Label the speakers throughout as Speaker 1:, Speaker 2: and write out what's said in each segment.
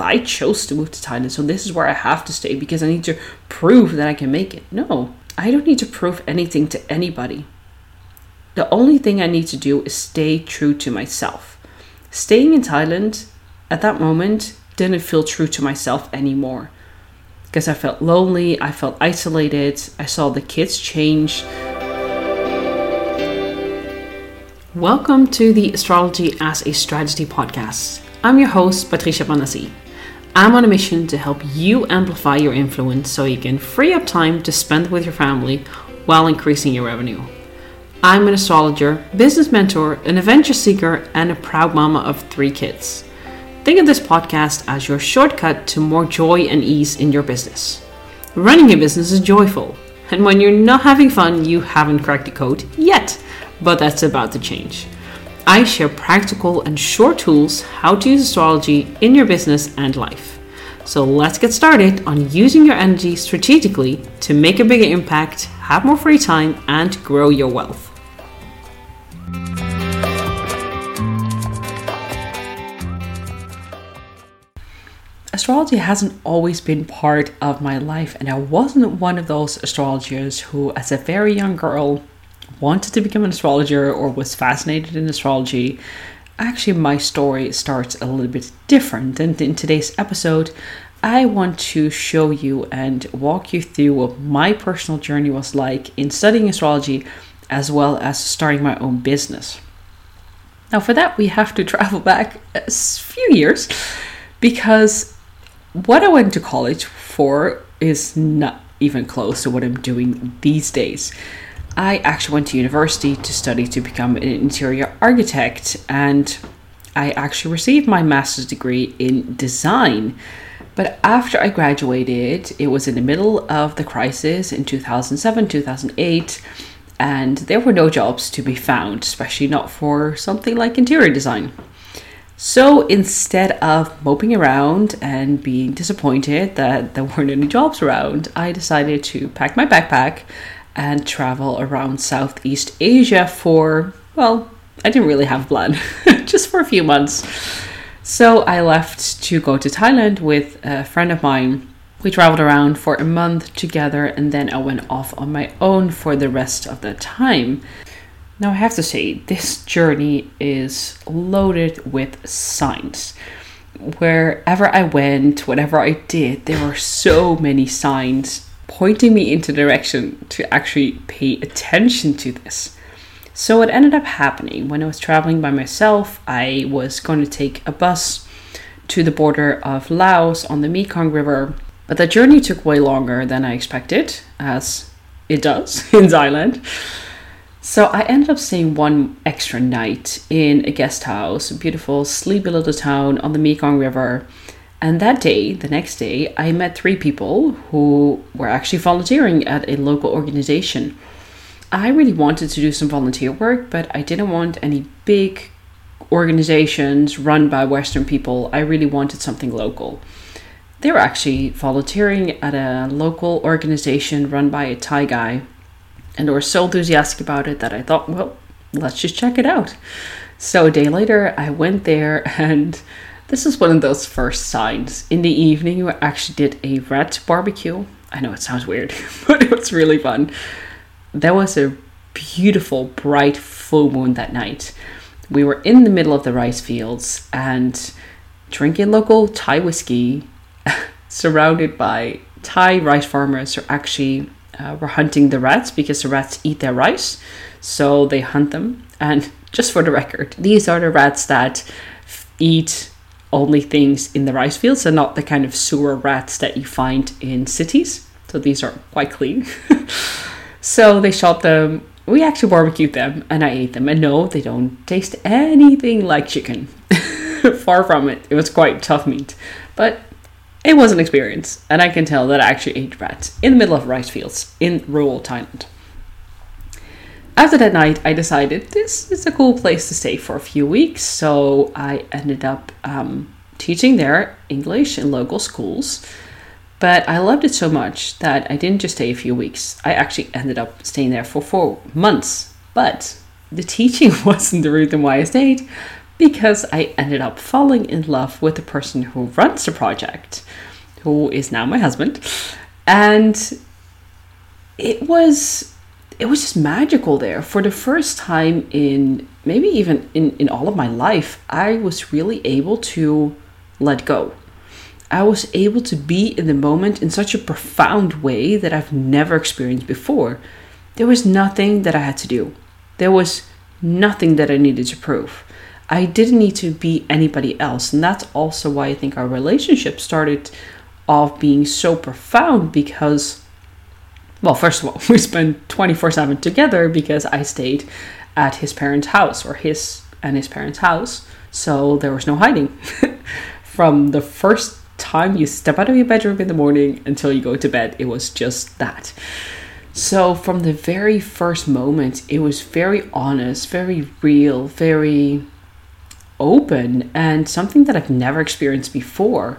Speaker 1: I chose to move to Thailand, so this is where I have to stay because I need to prove that I can make it. No, I don't need to prove anything to anybody. The only thing I need to do is stay true to myself. Staying in Thailand at that moment didn't feel true to myself anymore because I felt lonely, I felt isolated, I saw the kids change. Welcome to the Astrology as a Strategy podcast. I'm your host, Patricia Panasi. I'm on a mission to help you amplify your influence so you can free up time to spend with your family while increasing your revenue. I'm an astrologer, business mentor, an adventure seeker, and a proud mama of three kids. Think of this podcast as your shortcut to more joy and ease in your business. Running a business is joyful, and when you're not having fun, you haven't cracked the code yet, but that's about to change. I share practical and short tools how to use astrology in your business and life. So let's get started on using your energy strategically to make a bigger impact, have more free time, and grow your wealth. Astrology hasn't always been part of my life, and I wasn't one of those astrologers who, as a very young girl, wanted to become an astrologer or was fascinated in astrology, actually, my story starts a little bit different. And in today's episode, I want to show you and walk you through what my personal journey was like in studying astrology as well as starting my own business. Now, for that, we have to travel back a few years because what I went to college for is not even close to what I'm doing these days. I actually went to university to study to become an interior architect, and I actually received my master's degree in design. But after I graduated, it was in the middle of the crisis in 2007, 2008, and there were no jobs to be found, especially not for something like interior design. So instead of moping around and being disappointed that there weren't any jobs around, I decided to pack my backpack and travel around Southeast Asia for, well, I didn't really have a plan, just for a few months. So I left to go to Thailand with a friend of mine. We traveled around for a month together and then I went off on my own for the rest of the time. Now, I have to say, this journey is loaded with signs. Wherever I went, whatever I did, there were so many signs pointing me into the direction to actually pay attention to this. So, what ended up happening when I was traveling by myself, I was going to take a bus to the border of Laos on the Mekong River, but the journey took way longer than I expected, as it does in Thailand. So I ended up staying one extra night in a guest house, a beautiful, sleepy little town on the Mekong River. And that day, the next day, I met three people who were actually volunteering at a local organization. I really wanted to do some volunteer work, but I didn't want any big organizations run by Western people. I really wanted something local. They were actually volunteering at a local organization run by a Thai guy, and were so enthusiastic about it that I thought, well, let's just check it out. So a day later, I went there and this is one of those first signs. In the evening, we actually did a rat barbecue. I know it sounds weird, but it was really fun. There was a beautiful, bright full moon that night. We were in the middle of the rice fields and drinking local Thai whiskey, surrounded by Thai rice farmers who actually uh, were hunting the rats because the rats eat their rice. So they hunt them. And just for the record, these are the rats that eat only things in the rice fields and not the kind of sewer rats that you find in cities. So these are quite clean. so they shot them. We actually barbecued them and I ate them. And no, they don't taste anything like chicken. Far from it. It was quite tough meat. But it was an experience. And I can tell that I actually ate rats in the middle of rice fields in rural Thailand. After that night, I decided this is a cool place to stay for a few weeks. So I ended up um, teaching there English in local schools. But I loved it so much that I didn't just stay a few weeks. I actually ended up staying there for four months. But the teaching wasn't the reason why I stayed, because I ended up falling in love with the person who runs the project, who is now my husband. And it was it was just magical there. For the first time in maybe even in, in all of my life, I was really able to let go. I was able to be in the moment in such a profound way that I've never experienced before. There was nothing that I had to do. There was nothing that I needed to prove. I didn't need to be anybody else. And that's also why I think our relationship started off being so profound because, well, first of all, we spent 24 7 together because I stayed at his parents' house or his and his parents' house. So there was no hiding. From the first time you step out of your bedroom in the morning until you go to bed, it was just that. So, from the very first moment, it was very honest, very real, very open and something that I've never experienced before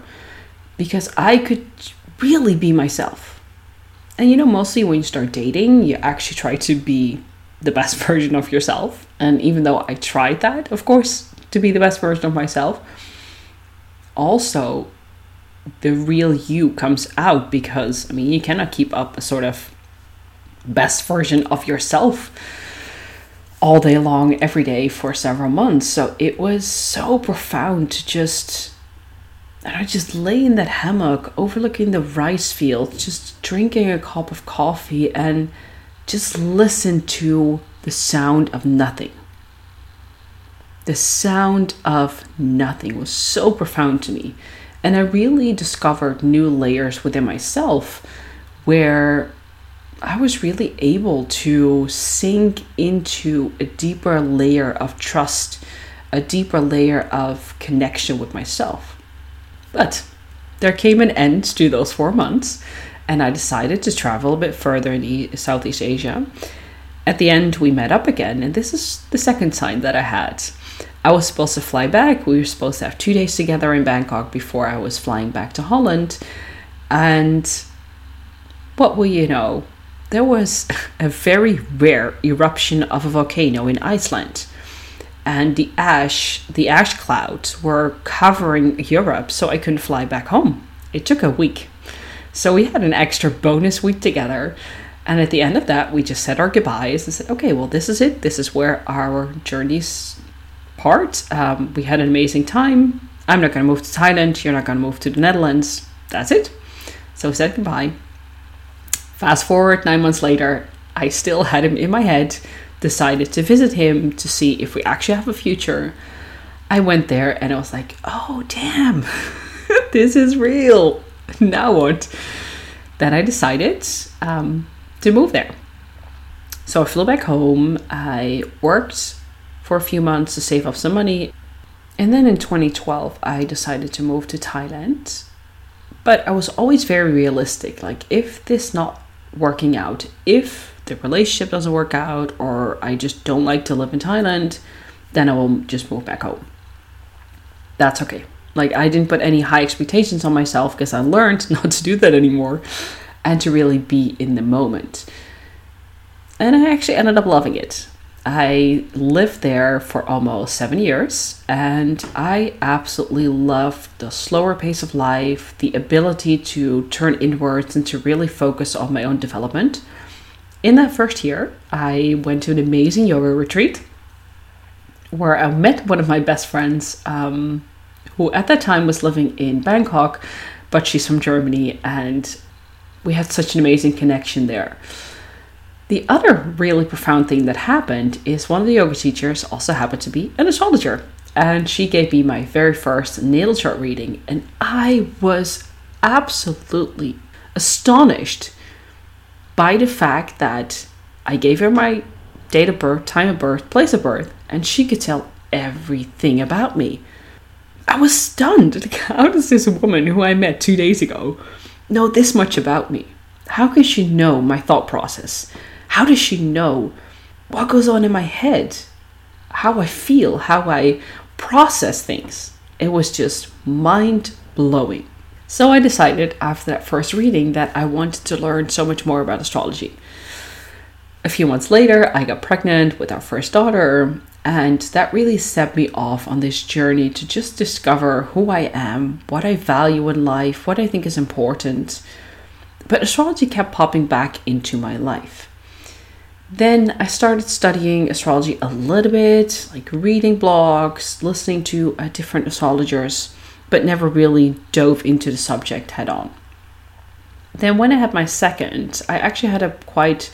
Speaker 1: because I could really be myself. And you know, mostly when you start dating, you actually try to be the best version of yourself. And even though I tried that, of course, to be the best version of myself, also the real you comes out because, I mean, you cannot keep up a sort of best version of yourself all day long, every day for several months. So it was so profound to just, and I just lay in that hammock overlooking the rice fields, just drinking a cup of coffee and just listen to the sound of nothing. The sound of nothing was so profound to me. And I really discovered new layers within myself where I was really able to sink into a deeper layer of trust, a deeper layer of connection with myself. But there came an end to those four months, and I decided to travel a bit further in Southeast Asia. At the end, we met up again, and this is the second sign that I had. I was supposed to fly back. We were supposed to have two days together in Bangkok before I was flying back to Holland. And what will you know? there was a very rare eruption of a volcano in Iceland. And the ash, the ash clouds were covering Europe, so I couldn't fly back home. It took a week. So we had an extra bonus week together. And at the end of that, we just said our goodbyes and said, okay, well, this is it. This is where our journeys part. Um, we had an amazing time. I'm not going to move to Thailand. You're not going to move to the Netherlands. That's it. So we said goodbye. Fast forward nine months later, I still had him in my head, decided to visit him to see if we actually have a future. I went there and I was like, oh, damn, this is real. Now what? Then I decided um, to move there. So I flew back home. I worked for a few months to save up some money. And then in 2012, I decided to move to Thailand. But I was always very realistic. Like, if this not working out. If the relationship doesn't work out or I just don't like to live in Thailand, then I will just move back home. That's okay. Like, I didn't put any high expectations on myself because I learned not to do that anymore and to really be in the moment. And I actually ended up loving it. I lived there for almost seven years and I absolutely loved the slower pace of life, the ability to turn inwards and to really focus on my own development. In that first year, I went to an amazing yoga retreat where I met one of my best friends, um, who at that time was living in Bangkok, but she's from Germany, and we had such an amazing connection there. The other really profound thing that happened is one of the yoga teachers also happened to be an astrologer. And she gave me my very first natal chart reading. And I was absolutely astonished by the fact that I gave her my date of birth, time of birth, place of birth, and she could tell everything about me. I was stunned. How does this woman who I met two days ago know this much about me? How could she know my thought process? How does she know what goes on in my head? How I feel, how I process things. It was just mind blowing. So I decided after that first reading that I wanted to learn so much more about astrology. A few months later, I got pregnant with our first daughter, And that really set me off on this journey to just discover who I am, what I value in life, what I think is important. But astrology kept popping back into my life. Then I started studying astrology a little bit, like reading blogs, listening to uh, different astrologers, but never really dove into the subject head on. Then, when I had my second, I actually had a quite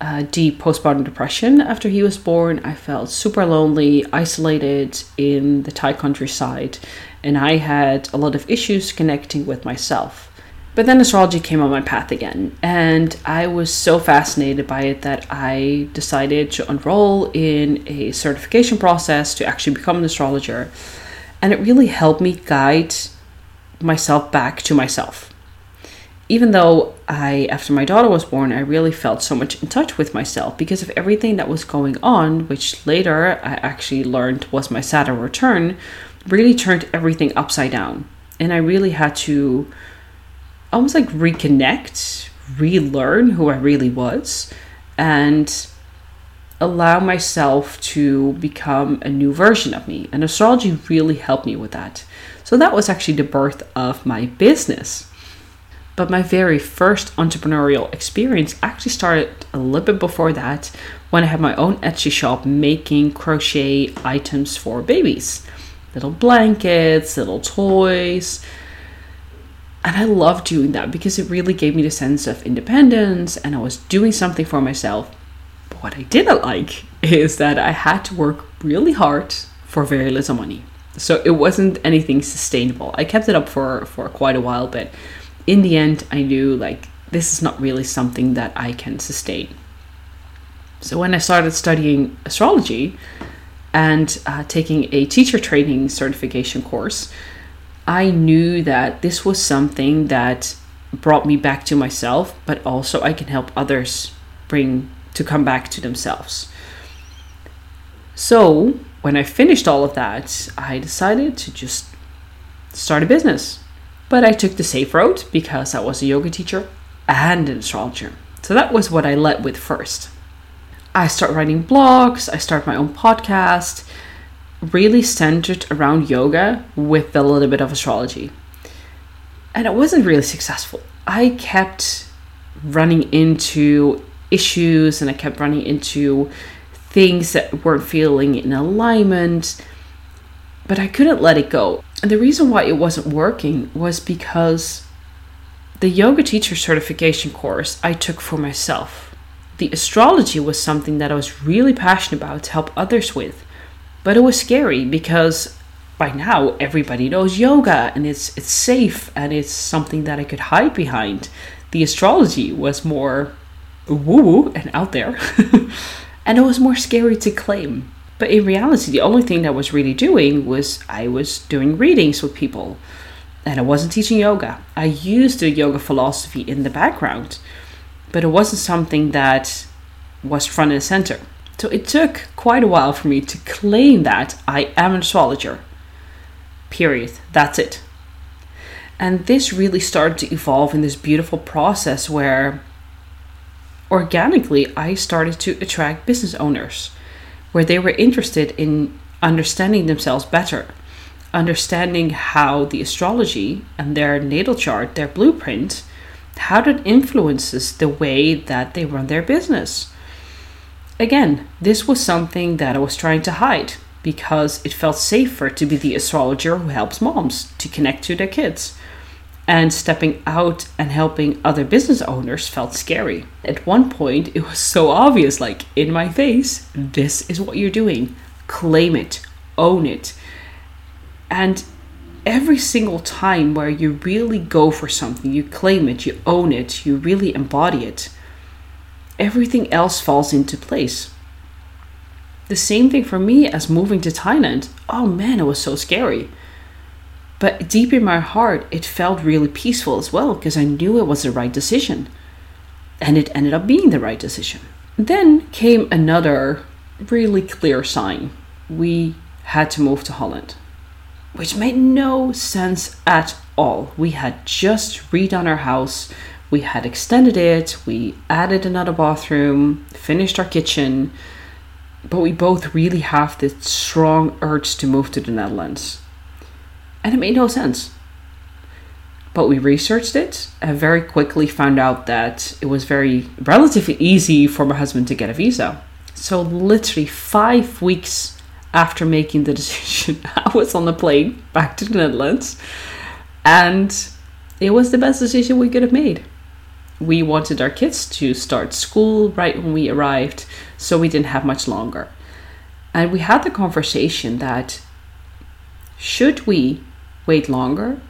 Speaker 1: uh, deep postpartum depression after he was born. I felt super lonely, isolated in the Thai countryside, and I had a lot of issues connecting with myself. But then astrology came on my path again, and I was so fascinated by it that I decided to enroll in a certification process to actually become an astrologer. And it really helped me guide myself back to myself even though I, after my daughter was born, I really felt so much in touch with myself because of everything that was going on, which later I actually learned was my Saturn return, really turned everything upside down. And I really had to almost like reconnect, relearn who I really was, and allow myself to become a new version of me. And astrology really helped me with that. So that was actually the birth of my business. But my very first entrepreneurial experience actually started a little bit before that when I had my own Etsy shop making crochet items for babies little blankets, little toys. And I loved doing that because it really gave me the sense of independence and I was doing something for myself. What I didn't like is that I had to work really hard for very little money. So it wasn't anything sustainable. I kept it up for, for quite a while, but in the end, I knew like this is not really something that I can sustain. So when I started studying astrology and uh, taking a teacher training certification course, I knew that this was something that brought me back to myself, but also I can help others bring to come back to themselves. So when I finished all of that, I decided to just start a business. But I took the safe road because I was a yoga teacher and an astrologer. So that was what I led with first. I start writing blogs, I start my own podcast, really centered around yoga with a little bit of astrology. And it wasn't really successful. I kept running into issues and I kept running into things that weren't feeling in alignment, but I couldn't let it go. And the reason why it wasn't working was because the yoga teacher certification course I took for myself. The astrology was something that I was really passionate about to help others with. But it was scary because by now everybody knows yoga and it's it's safe and it's something that I could hide behind. The astrology was more woo and out there. and it was more scary to claim. But in reality, the only thing that I was really doing was I was doing readings with people. And I wasn't teaching yoga. I used the yoga philosophy in the background, but it wasn't something that was front and center. So it took quite a while for me to claim that I am an astrologer. Period. That's it. And this really started to evolve in this beautiful process where organically I started to attract business owners where they were interested in understanding themselves better, understanding how the astrology and their natal chart, their blueprint, how that influences the way that they run their business. Again, this was something that I was trying to hide because it felt safer to be the astrologer who helps moms to connect to their kids and stepping out and helping other business owners felt scary. At one point, it was so obvious like in my face, this is what you're doing. Claim it, own it. And every single time where you really go for something, you claim it, you own it, you really embody it, everything else falls into place. The same thing for me as moving to Thailand. Oh man, it was so scary. But deep in my heart, it felt really peaceful as well because I knew it was the right decision. And it ended up being the right decision. Then came another really clear sign. We had to move to Holland, which made no sense at all. We had just redone our house, we had extended it, we added another bathroom, finished our kitchen, but we both really have this strong urge to move to the Netherlands. And it made no sense. But we researched it and very quickly found out that it was very relatively easy for my husband to get a visa. So, literally, five weeks after making the decision, I was on the plane back to the Netherlands. And it was the best decision we could have made. We wanted our kids to start school right when we arrived, so we didn't have much longer. And we had the conversation that should we wait longer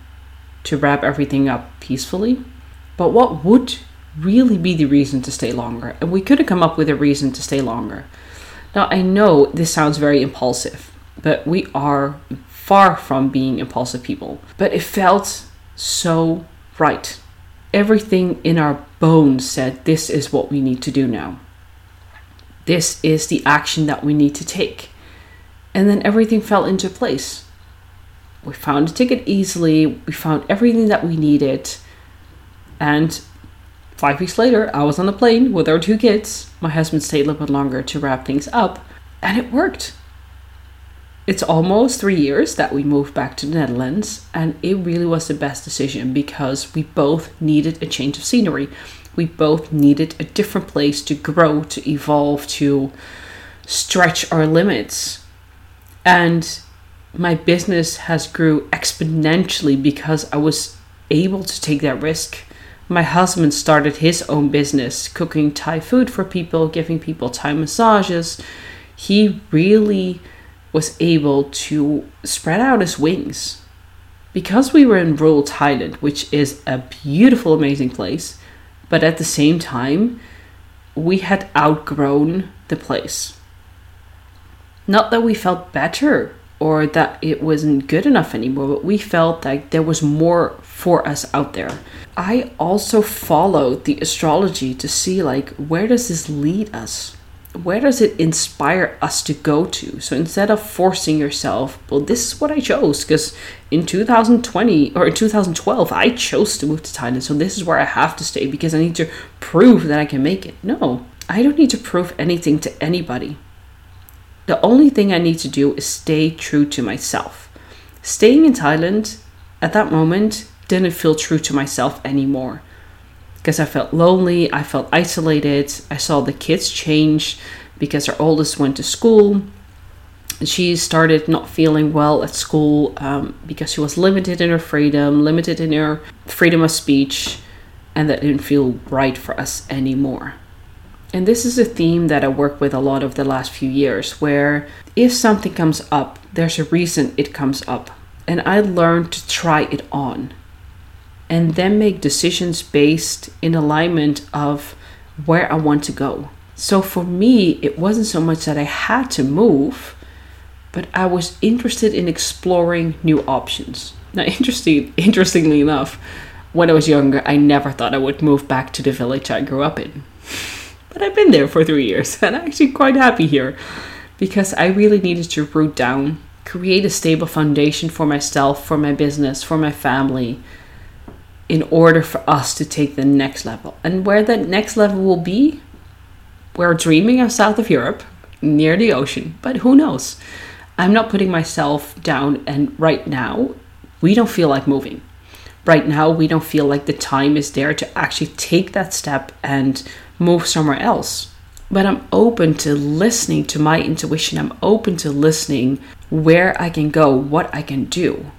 Speaker 1: to wrap everything up peacefully? But what would really be the reason to stay longer? And we could have come up with a reason to stay longer. Now, I know this sounds very impulsive, but we are far from being impulsive people. But it felt so right. Everything in our bones said this is what we need to do now. This is the action that we need to take. And then everything fell into place. We found a ticket easily, we found everything that we needed. And five weeks later, I was on a plane with our two kids. My husband stayed a little bit longer to wrap things up, and it worked. It's almost three years that we moved back to the Netherlands, and it really was the best decision because we both needed a change of scenery. We both needed a different place to grow, to evolve, to stretch our limits. And my business has grew exponentially because I was able to take that risk. My husband started his own business, cooking Thai food for people, giving people Thai massages. He really was able to spread out his wings. Because we were in rural Thailand, which is a beautiful, amazing place, but at the same time, we had outgrown the place. Not that we felt better or that it wasn't good enough anymore, but we felt like there was more for us out there. I also followed the astrology to see like where does this lead us? where does it inspire us to go to? So instead of forcing yourself, well, this is what I chose because in 2020 or in 2012, I chose to move to Thailand. So this is where I have to stay because I need to prove that I can make it. No, I don't need to prove anything to anybody. The only thing I need to do is stay true to myself. Staying in Thailand at that moment didn't feel true to myself anymore because I felt lonely, I felt isolated. I saw the kids change because our oldest went to school. She started not feeling well at school um, because she was limited in her freedom, limited in her freedom of speech, and that didn't feel right for us anymore. And this is a theme that I work with a lot of the last few years, where if something comes up, there's a reason it comes up. And I learned to try it on and then make decisions based in alignment of where I want to go. So for me, it wasn't so much that I had to move, but I was interested in exploring new options. Now, interesting, interestingly enough, when I was younger, I never thought I would move back to the village I grew up in. But I've been there for three years, and I'm actually quite happy here because I really needed to root down, create a stable foundation for myself, for my business, for my family, in order for us to take the next level. And where that next level will be, we're dreaming of south of Europe, near the ocean, but who knows? I'm not putting myself down, and right now, we don't feel like moving. Right now, we don't feel like the time is there to actually take that step and move somewhere else. But I'm open to listening to my intuition. I'm open to listening where I can go, what I can do.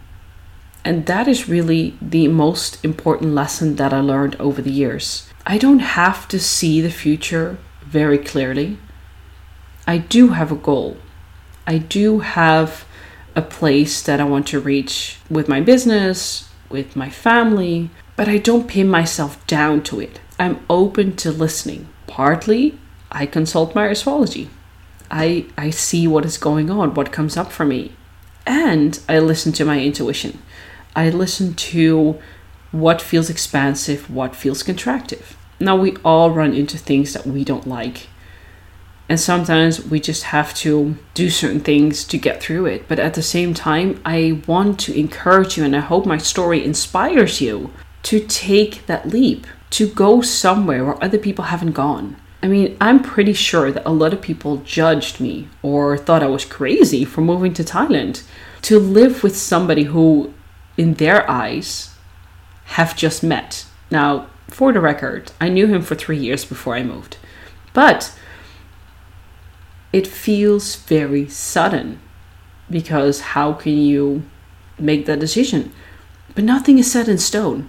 Speaker 1: And that is really the most important lesson that I learned over the years. I don't have to see the future very clearly. I do have a goal. I do have a place that I want to reach with my business, with my family, but I don't pin myself down to it. I'm open to listening. Partly, I consult my astrology. I, I see what is going on, what comes up for me, and I listen to my intuition. I listen to what feels expansive, what feels contractive. Now, we all run into things that we don't like. And sometimes we just have to do certain things to get through it. But at the same time, I want to encourage you, and I hope my story inspires you to take that leap, to go somewhere where other people haven't gone, I mean, I'm pretty sure that a lot of people judged me or thought I was crazy for moving to Thailand to live with somebody who, in their eyes, have just met. Now, for the record, I knew him for three years before I moved. But it feels very sudden because how can you make that decision? But nothing is set in stone.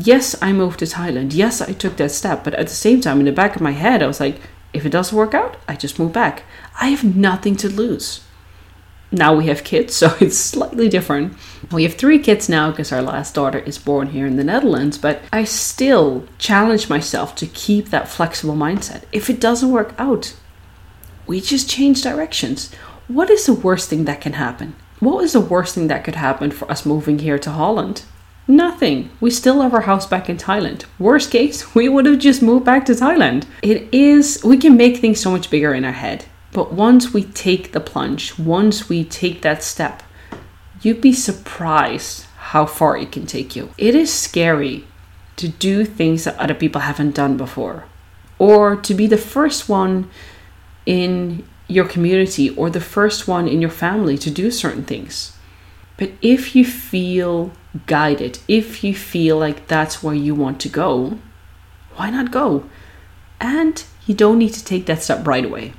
Speaker 1: Yes, I moved to Thailand. Yes, I took that step. But at the same time, in the back of my head, I was like, if it doesn't work out, I just move back. I have nothing to lose. Now we have kids, so it's slightly different. We have three kids now because our last daughter is born here in the Netherlands, but I still challenge myself to keep that flexible mindset. If it doesn't work out, we just change directions. What is the worst thing that can happen? What was the worst thing that could happen for us moving here to Holland? Nothing. We still have our house back in Thailand. Worst case, we would have just moved back to Thailand. It is, we can make things so much bigger in our head. But once we take the plunge, once we take that step, you'd be surprised how far it can take you. It is scary to do things that other people haven't done before, or to be the first one in your community or the first one in your family to do certain things. But if you feel guided, if you feel like that's where you want to go, why not go? And you don't need to take that step right away.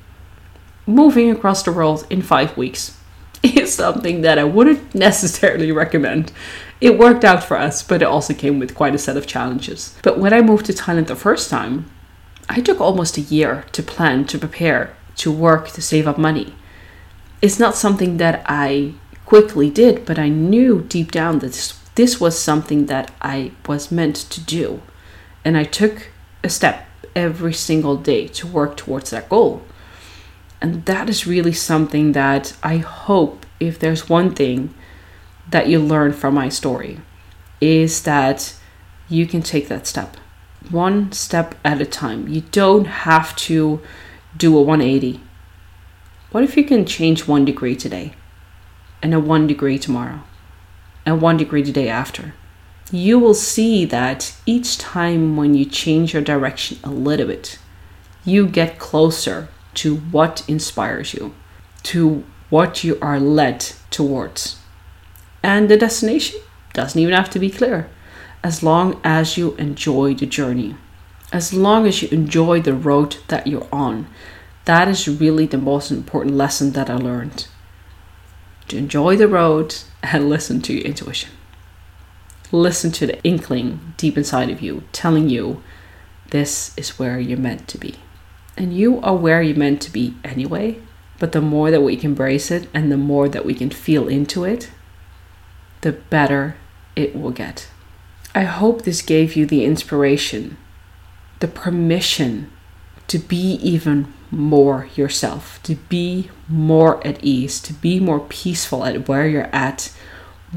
Speaker 1: Moving across the world in five weeks is something that I wouldn't necessarily recommend. It worked out for us, but it also came with quite a set of challenges. But when I moved to Thailand the first time, I took almost a year to plan, to prepare, to work, to save up money. It's not something that I quickly did, but I knew deep down that this, this was something that I was meant to do. And I took a step every single day to work towards that goal. And that is really something that I hope, if there's one thing that you learn from my story, is that you can take that step one step at a time. You don't have to do a 180. What if you can change one degree today and a one degree tomorrow and one degree the day after? You will see that each time when you change your direction a little bit, you get closer to what inspires you, to what you are led towards. And the destination doesn't even have to be clear as long as you enjoy the journey, as long as you enjoy the road that you're on. That is really the most important lesson that I learned. To enjoy the road and listen to your intuition. Listen to the inkling deep inside of you telling you this is where you're meant to be. And you are where you're meant to be anyway. But the more that we can embrace it and the more that we can feel into it, the better it will get. I hope this gave you the inspiration, the permission to be even more yourself, to be more at ease, to be more peaceful at where you're at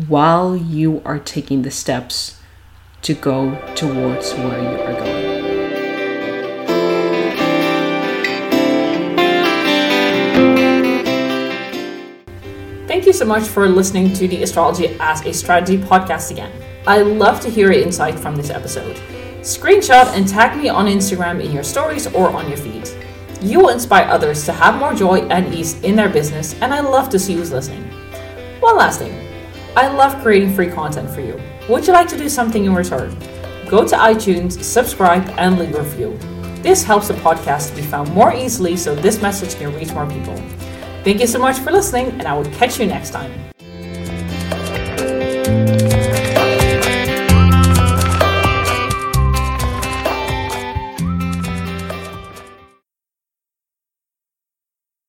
Speaker 1: while you are taking the steps to go towards where you are going. Thank you so much for listening to the Astrology as a Strategy podcast again. I love to hear your insight from this episode. Screenshot and tag me on Instagram in your stories or on your feed. You will inspire others to have more joy and ease in their business, and I love to see who's listening. One last thing I love creating free content for you. Would you like to do something in return? Go to iTunes, subscribe, and leave a review. This helps the podcast to be found more easily so this message can reach more people. Thank you so much for listening, and I will catch you next time.